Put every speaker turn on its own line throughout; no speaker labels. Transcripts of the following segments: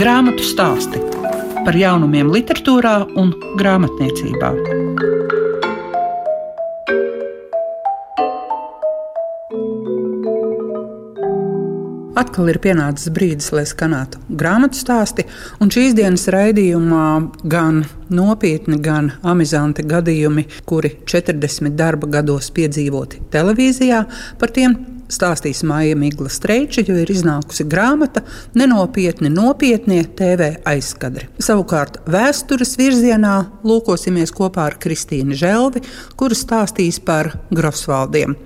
Grāmatu stāsti par jaunumiem, literatūrā un grāmatniecībā. Atkal ir pienācis brīdis, lai skanētu grāmatu stāsti, šīs dienas raidījumā gan nopietni, gan amizanti gadījumi, kuri 40 darba gados piedzīvoti televīzijā, par tiem stāstīs Maija Migla Streiča, jo ir iznākusi grāmata Nenopietni, nopietnie TV aizkadri. Savukārt vēstures virzienā lūkosimies kopā ar Kristīnu Želvi, kura stāstīs par Grosvaldiem.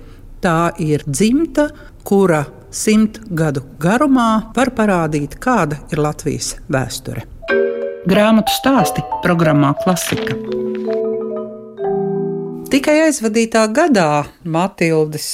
Tā ir dzimta, kura simt gadu garumā var parādīt, kāda ir Latvijas vēsture. Grāmatu stāsti programmā Klasika. Tikai aizvadītā gadā Matildes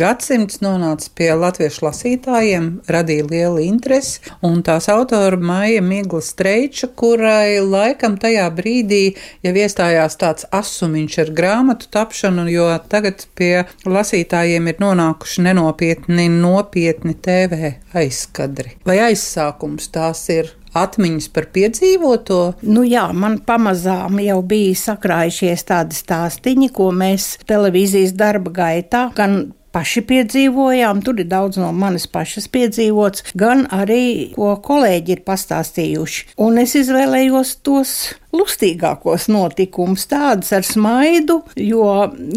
gadsimts nonāca pie latviešu lasītājiem, radīja lielu interesi, un tās autora Maija Migla Streiča, kurai laikam tajā brīdī jau iestājās tāds asumiņš ar grāmatu tapšanu, jo tagad pie lasītājiem ir nonākuši nenopietni, nopietni TV aizskadri. Vai aizsākums tās ir atmiņas par piedzīvoto?
Nu jā, man pamazām jau bija sakrājušies tādi stāstīņi, ko mēs televīzijas darba gaitā gan paši piedzīvojām, tur ir daudz no manis pašas piedzīvots, gan arī, ko kolēģi ir pastāstījuši. Un es izvēlējos tos lustīgākos notikumus, tādus ar smaidu, jo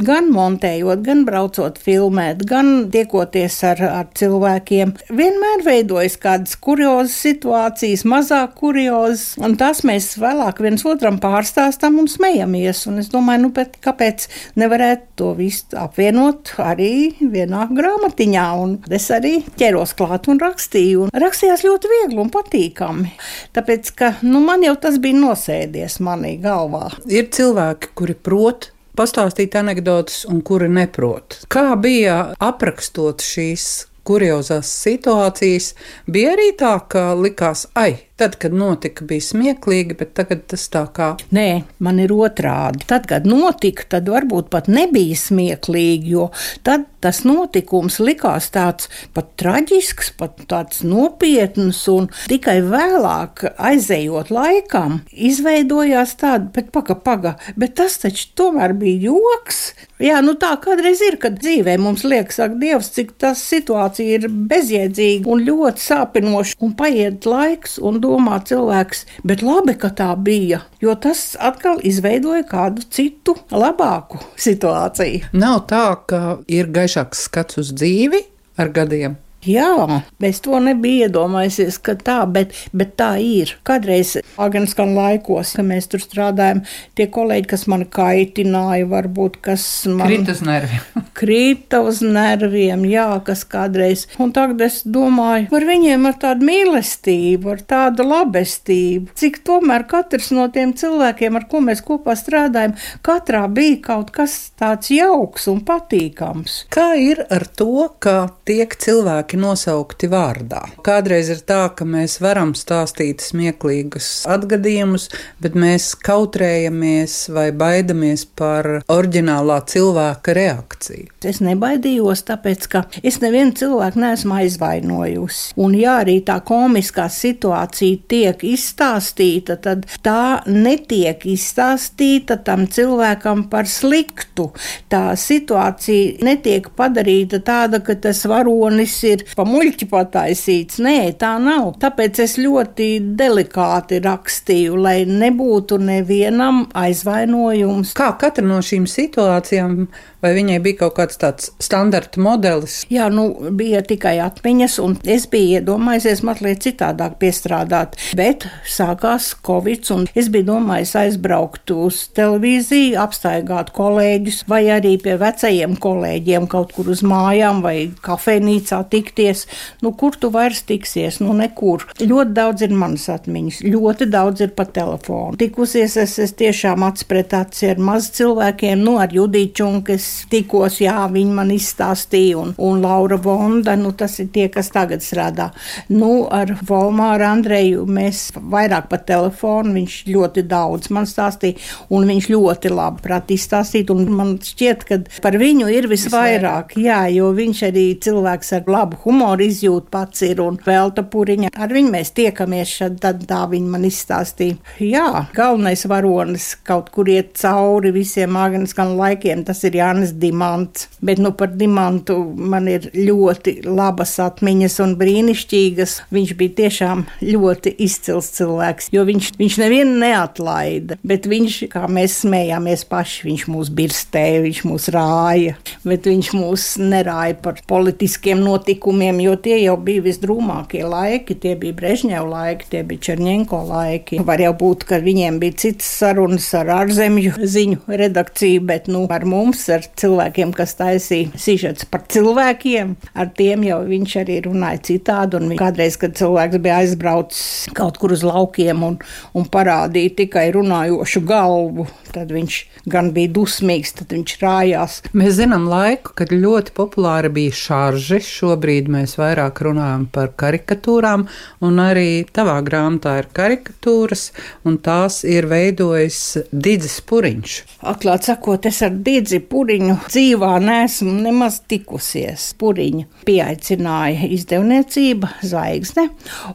gan montējot, gan braucot filmēt, gan tiekoties ar, ar cilvēkiem, vienmēr veidojas kādas kuriozas situācijas, mazāk kuriozas, un tās mēs vēlāk viens otram pārstāstam un smejamies. Un es domāju, nu, kāpēc nevarētu to visu apvienot arī vienā grāmatiņā, un es arī ķeros klāt un rakstīju, un rakstījās ļoti viegli un patīkami, tāpēc, ka, nu, man jau tas bija nosēdies iestājies manī galvā.
Ir cilvēki, kuri prot pastāstīt anekdotas, un kuri neprot. Kā bija aprakstot šīs kuriozās situācijas, bija arī tā, ka likās, ai, Tad, kad notika, bija smieklīgi, bet tagad tas tā kā.
Nē, man ir otrādi. Tad, kad notika, tad varbūt pat nebija smieklīgi, jo tad tas notikums likās tāds pat traģisks, pat tāds nopietns, un tikai vēlāk, aizejot laikam, izveidojās tāda, bet paga, paga, bet tas taču tomēr bija joks. Jā, nu tā kādreiz ir, kad dzīvē mums liekas, ak, Dievs, cik tas situācija ir bezjēdzīga un ļoti sāpinoša, un paiet laiks, un domā cilvēks, bet labi, ka tā bija, jo tas atkal izveidoja kādu citu, labāku situāciju.
Nav tā, ka ir gaišāks skats uz dzīvi ar gadiem.
Jā, es to nebiju iedomājies, ka tā, bet, bet tā ir. Kādreiz agrākajos laikos, kad mēs tur strādājām, tie kolēģi, kas man kaitināja, varbūt kas man
krita uz nerviem.
krita uz nerviem, jā, kas kādreiz. Un tagad es domāju par viņiem ar tādu mīlestību, ar tādu labestību, cik tomēr katrs no tiem cilvēkiem, ar ko mēs kopā strādājam, katrā bija kaut kas tāds jauks un patīkams.
Kā ir ar to, ka tiek cilvēki cilvēki nosaukti vārdā. Kādreiz ir tā, ka mēs varam stāstīt smieklīgus atgadījumus, bet mēs kautrējamies vai baidamies par oriģinālā cilvēka reakciju.
Es nebaidījos, tāpēc, ka es nevienu cilvēku neesmu aizvainojusi. Un, ja arī tā komiskā situācija tiek izstāstīta, tad tā netiek izstāstīta tam cilvēkam par sliktu. Tā situācija netiek padarīta tāda, ka tas varonis ir ir pa muļķi pataisīts. Nē, tā nav. Tāpēc es ļoti delikāti rakstīju, lai nebūtu nevienam aizvainojums.
Kā katra no šīm situācijām Vai viņai bija kaut kāds tāds standarta modelis?
Jā, nu, bija tikai atmiņas, un es biju iedomājies mazliet citādāk piestrādāt. Bet sākās Covid, un es biju domājis aizbraukt uz televīziju, apstaigāt kolēģus, vai arī pie vecajiem kolēģiem kaut kur uz mājām vai kafejnīcā tikties. Nu, kur tu vairs tiksies? Nu, nekur. Ļoti daudz ir manas atmiņas, ļoti daudz ir pa telefonu. Tikusies es, es tiešām acis pret aci ar maz cilvēkiem, nu, ar Judīču, kas tikos, jā, viņi man izstāstīja, un, un Laura Vonda, nu, tas ir tie, kas tagad strādā. Nu, ar Volmāru Andreju mēs vairāk pa telefonu, viņš ļoti daudz man stāstīja, un viņš ļoti labi prāt izstāstīt, un man šķiet, ka par viņu ir visvairāk, jā, jo viņš arī cilvēks ar labu humoru izjūta pats ir un velta puriņa. Ar viņu mēs tiekamies šad, tad tā viņa man izstāstīja. Jā, galvenais varonis kaut kur iet cauri visiem Agneskan laikiem, tas ir Jānis Dimants. Bet nu par Dimantu man ir ļoti labas atmiņas un brīnišķīgas. Viņš bija tiešām ļoti izcils cilvēks, jo viņš, viņš nevienu neatlaida, bet viņš, kā mēs smējāmies paši, viņš mūs birstēja, viņš mūs rāja, bet viņš mūs nerāja par politiskiem notikumiem, jo tie jau bija visdrūmākie laiki, tie bija Brežņeva laiki, tie bija Černienko laiki. Var jau būt, ka viņiem bija citas sarunas ar ārzemju ziņu redakciju, bet nu, ar mums, ar cilvēkiem, kas taisīja sižets par cilvēkiem, ar tiem jau viņš arī runāja citādi. Un kādreiz, kad cilvēks bija aizbraucis kaut kur uz laukiem un, un parādīja tikai runājošu galvu, tad viņš gan bija dusmīgs, tad viņš rājās.
Mēs zinām laiku, kad ļoti populāra bija šarži. Šobrīd mēs vairāk runājam par karikatūrām, un arī tavā grāmatā ir karikatūras, un tās ir veidojis Digis Puriņš.
Atklāt sakot, es ar Digi Puriņu dzīvā neesmu nemaz tikusies. Puriņa pieaicināja izdevniecība Zvaigzne,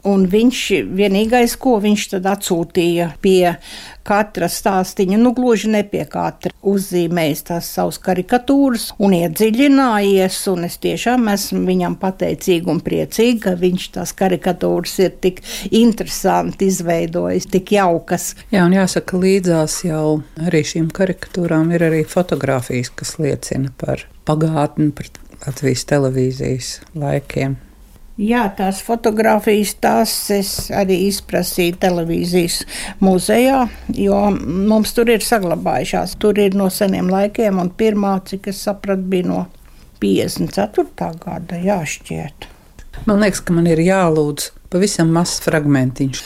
un viņš vienīgais, ko viņš tad atsūtīja pie katra stāstiņa, nu gluži ne pie katra, uzzīmējis tās savas karikatūras un iedziļinājies, un es tiešām esmu viņam pateicīga un priecīga, ka viņš tās karikatūras ir tik interesanti izveidojis, tik jaukas.
Jā, un jāsaka, līdzās jau arī šīm karikatūrām ir arī fotografijas, kas liecina par pagātni, par Latvijas televīzijas laikiem.
Jā, tās fotogrāfijas tās es arī izprasīju televīzijas muzejā, jo mums tur ir saglabājušās. Tur ir no seniem laikiem, un pirmā, cik es sapratu, bija no 54. gada. Jā, šķiet.
Man liekas, ka man ir jālūdz pavisam mazs fragmentiņš.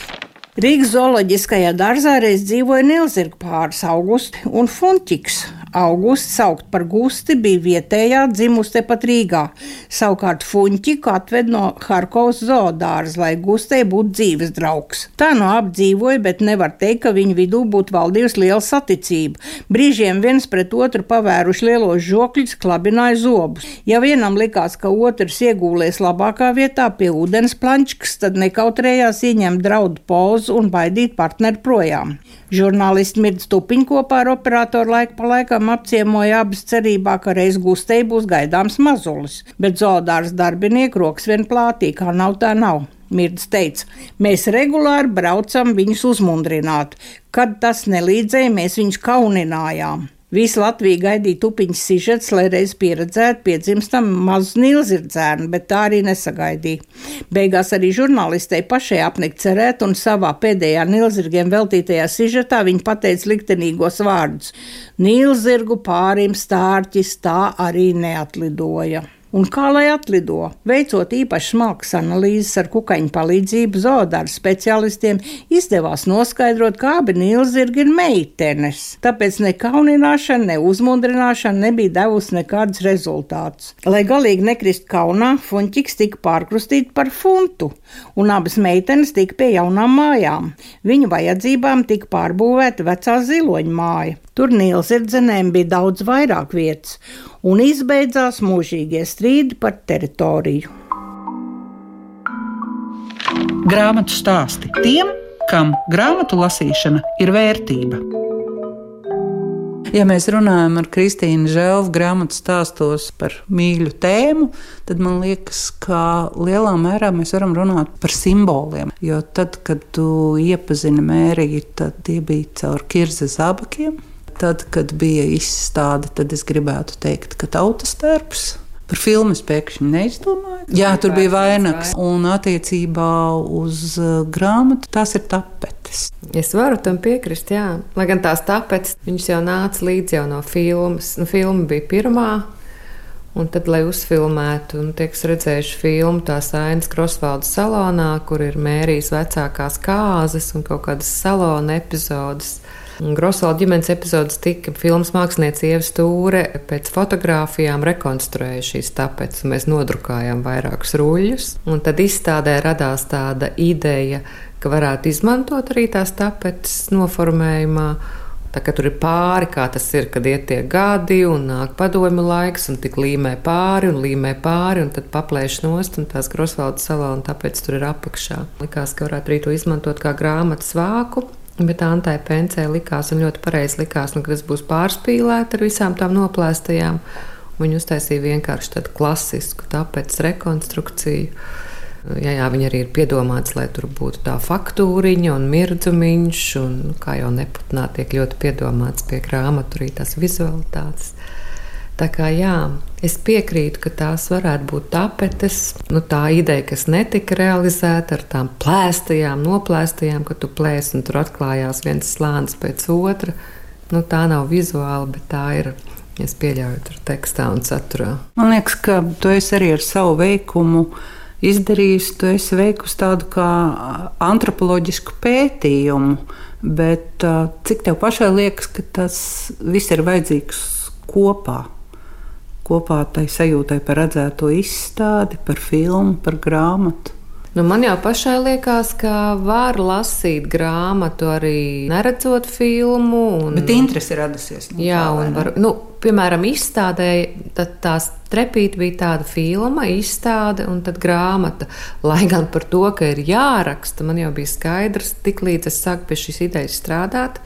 Rīgas zooloģiskajā dārzā reiz dzīvoja Nilzirga pāris augusti un Funčiks. Augusts, saukt par gusti, bija vietējā, dzimusi tepat Rīgā. Savukārt Funčiku atved no Harkovas zoodārza, lai gustei būtu dzīves draugs. Tā no apdzīvoja, bet nevar teikt, ka viņu vidū būtu valdījusi liela saticība. Brīžiem viens pret otru pavēruši lielos žokļus, klabināja zobus. Ja vienam likās, ka otrs iegūlēs labākā vietā pie ūdens plančkas, tad nekautrējās ieņemt draudu pozu un baidīt partneri projām. Žurnālisti Mirds Tupiņš kopā ar operatoru laiku pa laikam apciemoja abas cerībā, ka reiz gustei būs gaidāms mazulis, bet zoodārs darbinieku rokas vien plātī, kā nav tā nav. Mirds teica, mēs regulāri braucam viņus uzmundrināt. Kad tas nelīdzēja, mēs viņus kauninājām. Visu Latviju gaidīja tupiņas sižets, lai reiz pieredzētu piedzimstam mazu nilzirdzēnu, bet tā arī nesagaidīja. Beigās arī žurnālistei pašai apnikt cerēt, un savā pēdējā nilzirgiem veltītajā sižetā viņa pateica liktenīgos vārdus. Nilzirgu pārim stārķis tā arī neatlidoja. Un kā lai atlido? Veicot īpaši smalkas analīzes ar kukaiņu palīdzību, zoodāra speciālistiem izdevās noskaidrot, kā abi nīlzirgi ir meitenes. Tāpēc ne kaunināšana, ne uzmundrināšana nebija devusi nekādus rezultātus. Lai galīgi nekrist kaunā, funčiks tika pārkrustīts par funtu, un abas meitenes tika pie jaunām mājām. Viņu vajadzībām tika pārbūvēta vecā ziloņa māja. Tur nīlzirdzenēm bija daudz vairāk vietas un izbeidzās mūžīgie strīdi par teritoriju.
Grāmatu stāsti tiem, kam grāmatu lasīšana ir vērtība. Ja mēs runājam ar Kristīnu Želvu grāmatu stāstos par mīļu tēmu, tad man liekas, ka lielā mērā mēs varam runāt par simboliem. Jo tad, kad tu iepazini mērīgi, tad tie bija caur kirza zabakiem. Tad, kad bija izstāde, tad es gribētu teikt, ka tautas tērps. Par filmu es pēkšņi neizdomāju. Jā, tur bija vainags. Un attiecībā uz uh, grāmatu tās ir tapetes.
Es varu tam piekrist, jā. Lai gan tās tapetes, viņas jau nāca līdzi jau no filmas. Nu, filma bija pirmā. Un tad, lai uzfilmētu, un tiek redzējuši filmu tās ainas Krosvaldas salonā, kur ir mērijas vecākās kāzas un kaut kādas salona epizodes. Grosvalda ģimenes epizodes tika filmas mākslinieca Ieva Stūre pēc fotografijām rekonstruēja šīs tapetes. Mēs nodrukājām vairākus ruļļus, un tad izstādē radās tāda ideja, ka varētu izmantot arī tās tapetes noformējumā. Tā kā tur ir pāri, kā tas ir, kad iet tie gadi un nāk padomju laiks, un tik līmē pāri un līmē pāri, un tad paplēš nost un tās Grosvaldes salā, un tāpēc tur ir apakšā. Likās, ka varētu arī to izmantot kā grāmatas vāku. Bet Antai Pencē likās, un ļoti pareizi likās, nu, ka tas būs pārspīlēts ar visām tām noplēstajām. Viņa uztaisīja vienkārši tādu klasisku tāpēc rekonstrukciju. Jā, jā, viņi arī ir piedomāts, lai tur būtu tā faktūriņa un mirdzumiņš, un nu, kā jau neputnā tiek ļoti piedomāts pie grāmatu arī tās vizualitātes. Tā kā jā, es piekrītu, ka tās varētu būt tapetes. Nu, tā ideja, kas netika realizēta ar tām plēstajām, noplēstajām, ka tu plēsi un tur atklājās viens slānis pēc otra, nu, tā nav vizuāla, bet tā ir. Es pieļauju, tur tekstā un saturā.
Man liekas, ka tu esi arī ar savu veikumu izdarījis, tu esi veikusi tādu kā antropoloģisku pētījumu, bet cik tev pašai liekas, ka tas viss ir vajadzīgs kopā? Kopā tai sajūtai par redzēto izstādi, par filmu, par grāmatu.
Nu, man jau pašai liekas, ka var lasīt grāmatu arī neredzot filmu. Un,
Bet interese radusies.
Nu, jā, tā, un var, nu, piemēram, izstādē tās trepīte bija tāda filma, izstāde un tad grāmata. Lai gan par to, ka ir jāraksta, man jau bija skaidrs, tik līdz es sāku pie šīs idejas strādāt.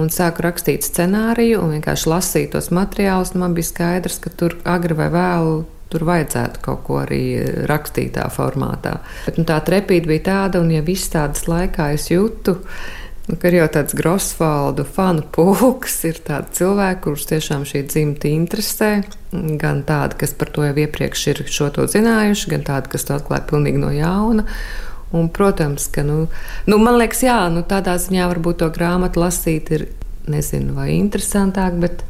Un sāku rakstīt scenāriju, un vienkārši lasīt tos materiālus. Man bija skaidrs, ka tur agri vai vēlu tur vajadzētu kaut ko arī rakstītā formātā. Bet, nu, tā trepība bija tāda, un jau izstādes laikā es jūtu. Nu, ka ir jau tāds Grosvaldu fanu pulks, ir tādi cilvēki, kurus tiešām šī dzimta interesē. Gan tādi, kas par to jau iepriekš ir šo to zinājuši, gan tādi, kas to atklāja pilnīgi no jauna. Un, protams, ka nu, nu, man liekas, jā, nu, tādā ziņā varbūt to grāmatu lasīt ir nezinu, vai interesantāk, bet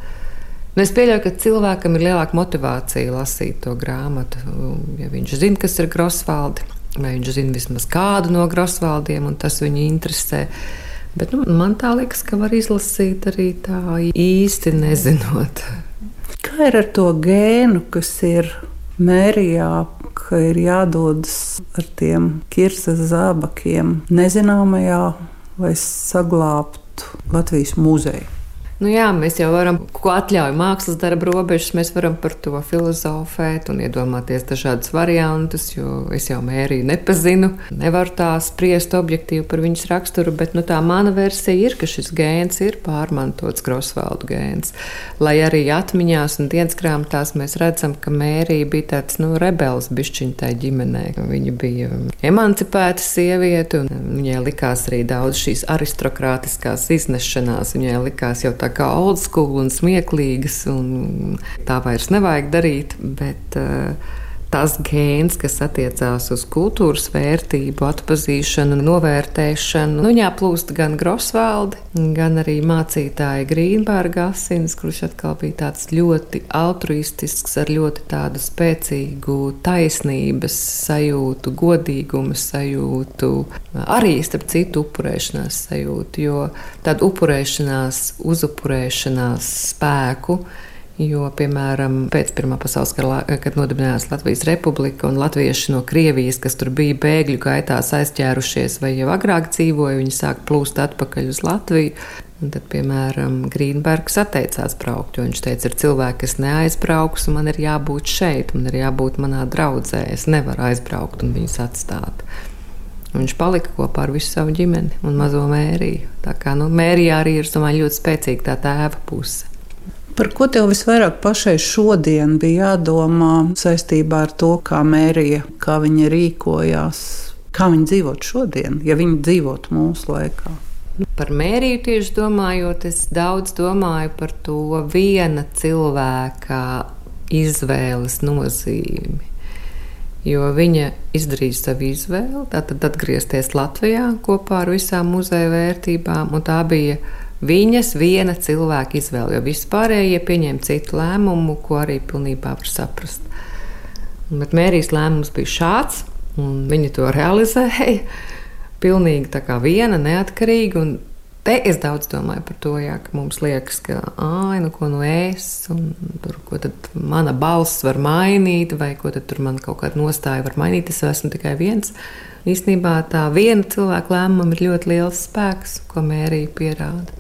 Nu, es pieļauju, ka cilvēkam ir lielāka motivācija lasīt to grāmatu. Ja viņš zina, kas ir Grosvaldi, vai viņš zina vismaz kādu no Grosvaldiem, un tas viņu interesē. Bet nu, man tā liekas, ka var izlasīt arī tā īsti nezinot.
Kā ir ar to gēnu, kas ir mērijā, ka ir jādodas ar tiem kirsas zābakiem nezināmajā, lai saglābtu Latvijas muzeju?
Nu jā, mēs jau varam, ko atļauj mākslas darba robežas, mēs varam par to filozofēt un iedomāties dažādas variantus, jo es jau mērīju nepazinu. Nevaru tā spriest objektīvi par viņas raksturu, bet nu, tā mana versija ir, ka šis gēns ir pārmantots Grosvaldu gēns. Lai arī atmiņās un dienas grāmatās mēs redzam, ka mērija bija tāds nu, rebels bišķiņtai ģimenē. Viņa bija emancipēta sieviete, un viņai likās arī daudz šīs aristokrātiskās iznešanās. Viņai likās jau tā kā old school un smieklīgas, un tā vairs nevajag darīt. Bet, uh, tas gēns, kas attiecās uz kultūras vērtību, atpazīšanu, novērtēšanu. Nu, viņā plūst gan Grosvaldi, gan arī mācītāja Grīnberga asins, kurš atkal bija tāds ļoti altruistisks, ar ļoti tādu spēcīgu taisnības sajūtu, godīguma sajūtu, arī starp citu upurēšanās sajūtu, jo tāda upurēšanās, uzupurēšanās spēku Jo, piemēram, pēc Pirmā pasaules kara, kad nodibinājās Latvijas republika un latvieši no Krievijas, kas tur bija bēgļu gaitās aizķērušies vai jau agrāk dzīvoja, viņi sāk plūst atpakaļ uz Latviju. Un tad, piemēram, Grīnbergs atteicās braukt, jo viņš teica, ir cilvēki, kas neaizbrauks, un man ir jābūt šeit, man ir jābūt manā draudzē. Es nevaru aizbraukt un viņus atstāt. Un viņš palika kopā ar visu savu ģimeni un mazo mēriju. Tā kā nu, mērijā arī ir domāju, ļoti spēcīga tā tēva puse.
Par ko tev visvairāk pašai šodien bija jādomā saistībā ar to, kā mērija, kā viņa rīkojās, kā viņa dzīvot šodien, ja viņa dzīvot mūsu laikā?
Nu, par mēriju tieši domājot, es daudz domāju par to viena cilvēka izvēles nozīmi. Jo viņa izdarīja savu izvēli, tad atgriezties Latvijā kopā ar visām muzeja vērtībām, un tā bija viņas viena cilvēka izvēle, jo vispārējie pieņēma citu lēmumu, ko arī pilnībā var saprast. Bet Mērijas lēmums bija šāds, un viņa to realizēja. Pilnīgi tā kā viena, neatkarīga. Te es daudz domāju par to, jā, ka mums liekas, ka, ah, nu ko nu es, un tur, ko tad mana balss var mainīt, vai ko tad tur man kaut kāda nostāja var mainīt. Es esmu tikai viens. Īstenībā tā viena cilvēka lēmumam ir ļoti liels spēks, ko mērija pierāda.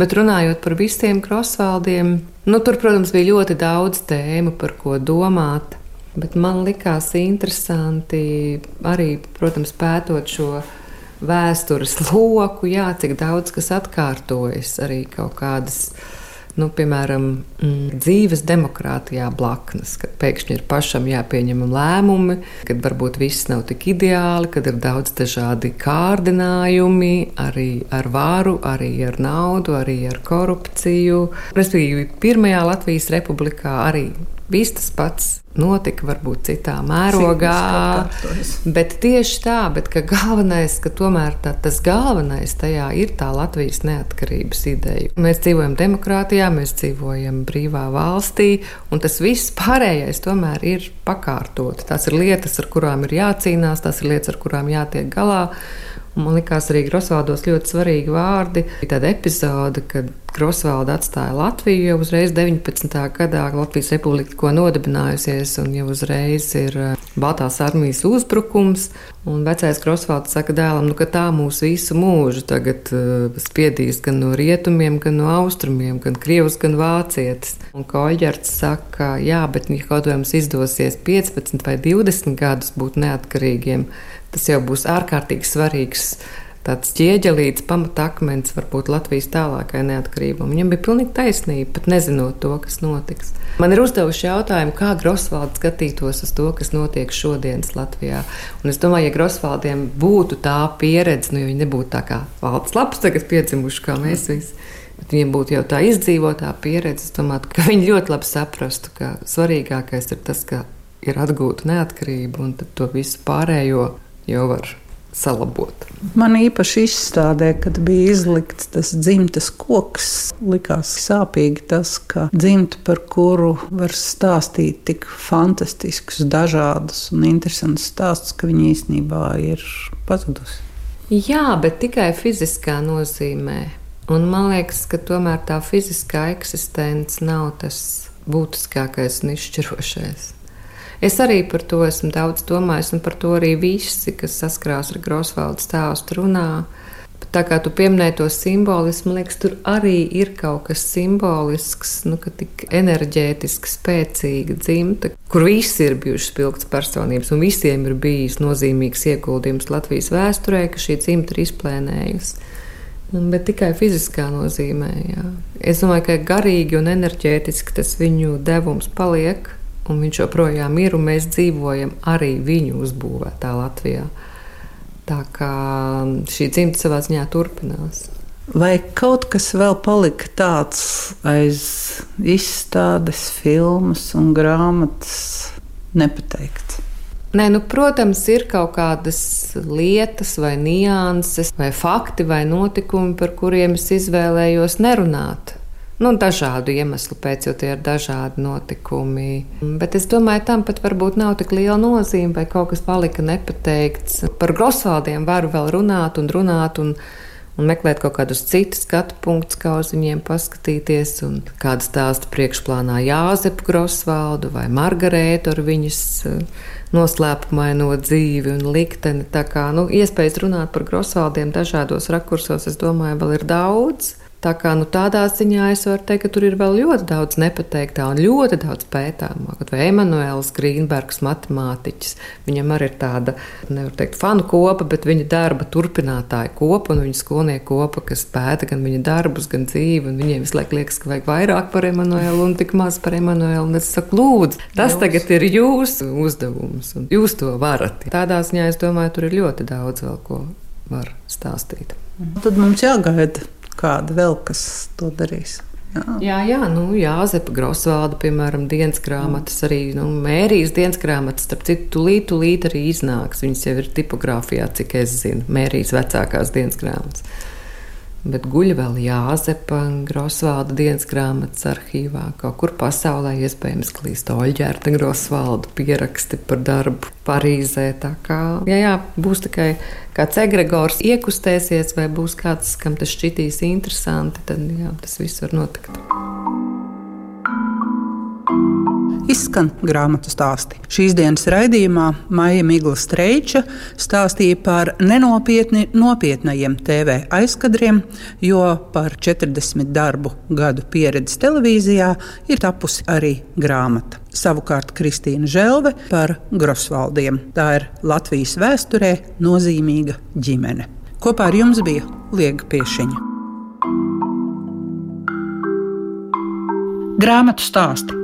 Bet runājot par visiem krosvaldiem, nu, tur, protams, bija ļoti daudz tēmu, par ko domāt. Bet man likās interesanti arī, protams, pētot šo vēstures loku, jā, cik daudz kas atkārtojas, arī kaut kādas nu, piemēram, mm, dzīves demokrātijā blaknes, kad pēkšņi ir pašam jāpieņem lēmumi, kad varbūt viss nav tik ideāli, kad ir daudz dažādi kārdinājumi, arī ar varu, arī ar naudu, arī ar korupciju. Respektīvi, Pirmajā Latvijas republikā arī viss tas pats notika varbūt citā mērogā. Bet tieši tā, bet ka galvenais, ka tomēr tā, tas galvenais tajā ir tā Latvijas neatkarības ideja. Mēs dzīvojam demokrātijā, mēs dzīvojam brīvā valstī, un tas viss pārējais tomēr ir pakārtot. Tās ir lietas, ar kurām ir jācīnās, tās ir lietas, ar kurām jātiek galā. Man liekas, arī Grosvaldos ļoti svarīgi vārdi. Bija tāda epizode, kad Grosvalda atstāja Latviju jau uzreiz 19. gadā, Latvijas republika tikko nodibinājusies, un jau uzreiz ir eh, Baltās armijas uzbrukums. Un vecais Grosvalds saka dēlam, nu, ka tā mūs visu mūžu tagad uh, spiedīs gan no rietumiem, gan no austrumiem, gan krievs, gan vācietis. Un Koļģerts saka, jā, bet ja kaut vai mums izdosies 15 vai 20 gadus būt neatkarīgiem, Tas jau būs ārkārtīgi svarīgs tāds ķieģelīts, pamatakmens varbūt Latvijas tālākai neatkarībai. Viņam bija pilnīgi taisnība, pat nezinot to, kas notiks. Man ir uzdevuši jautājumu, kā Grosvalds skatītos uz to, kas notiek šodienas Latvijā. Un es domāju, ja Grosvaldiem būtu tā pieredze, nu, ja viņi nebūtu tā kā valsts lapas tagad piedzimuši, kā mēs visi. Bet viņiem būtu jau tā izdzīvotā pieredze. Es domāju, ka viņi ļoti labi saprastu, ka svarīgākais ir tas, ka ir atgūta neatkarība un to visu pārējo jau var salabot.
Man īpaši izstādē, kad bija izlikts tas dzimtas koks, likās sāpīgi tas, ka dzimta, par kuru var stāstīt tik fantastiskus, dažādus un interesantus stāstus, ka viņa īstenībā ir pazudusi.
Jā, bet tikai fiziskā nozīmē. Un man liekas, ka tomēr tā fiziskā eksistence nav tas būtiskākais un izšķirošais. Es arī par to esmu daudz domājis, un par to arī visi, kas saskarās ar Grosvaldu stāstu, runā. Tā kā tu pieminēji to simbolismu, man liekas, tur arī ir kaut kas simbolisks, nu, ka tik enerģētiski spēcīga dzimta, kur visi ir bijuši spilgts personības, un visiem ir bijis nozīmīgs ieguldījums Latvijas vēsturē, ka šī dzimta ir izplēnējusi. Bet tikai fiziskā nozīmē. Jā. Es domāju, ka garīgi un enerģētiski tas viņu devums paliek un viņš joprojām ir, un mēs dzīvojam arī viņu uzbūvētā Latvijā. Tā kā šī dzimta savā ziņā turpinās.
Vai kaut kas vēl palika tāds aiz izstādes, filmas un grāmatas nepateikts?
Nē, nu, protams, ir kaut kādas lietas, vai nianses, vai fakti, vai notikumi, par kuriem es izvēlējos nerunāt. Nu, dažādu iemeslu pēc, jo tie ir dažādi notikumi. Bet es domāju, tam pat varbūt nav tik liela nozīme, vai kaut kas palika nepateikts. Par Grosvaldiem varu vēl runāt un runāt. Un, un meklēt kaut kādus citus skatu punktus, kā uz viņiem paskatīties. Kāda stāsta priekšplānā Jāzepu Grosvaldu vai Margarētu ar viņas eh, noslēpumaino dzīvi un likteni. Tā kā nu, iespējas runāt par Grosvaldiem dažādos rakursos, es domāju, vēl ir daudz. Tā kā nu, tādā ziņā es varu teikt, ka tur ir vēl ļoti daudz nepateiktā un ļoti daudz pētāmā. Vai Emanuēls Grīnbergs, matemātiķis, viņam arī ir tāda, nevar teikt, fanu kopa, bet viņa darba turpinātāja kopa un viņa skolnieku kopa, kas pēta gan viņa darbus, gan dzīvi. Viņiem visu laiku liekas, ka vajag vairāk par Emanuēlu un tik maz par Emanuēlu. Es saku, lūdzu, tas Jūs. tagad ir jūsu uzdevums un jūs to varat. Tādā ziņā es domāju, tur ir ļoti daudz vēl ko var stāstīt.
Tad mums jāgaida kāda vēl, kas to darīs.
Jā, jā, jā nu, Jāzepa Grosvalda, piemēram, dienas grāmatas, arī nu, Mērijas dienas grāmatas, starp citu, tūlīt, tūlīt arī iznāks. Viņas jau ir tipogrāfijā, cik es zinu, Mērijas vecākās dienas grāmatas bet guļ vēl Jāzepa Grosvalda dienas grāmatas arhīvā. Kaut kur pasaulē iespējams klīst Oļģērta Grosvalda pieraksti par darbu Parīzē. Tā kā jā, jā, būs tikai kāds egregors iekustēsies, vai būs kāds, kam tas šķitīs interesanti, tad jā, tas viss var notikt.
Izskan grāmatu stāsti. Šīs dienas raidījumā Maija Migla Streiča stāstīja par nenopietni nopietnajiem TV aizkadriem, jo par 40 darbu gadu pieredzi televīzijā ir tapusi arī grāmata. Savukārt Kristīna Želve par Grosvaldiem. Tā ir Latvijas vēsturē nozīmīga ģimene. Kopā ar jums bija Liega Piešiņa. Grāmatu stāsti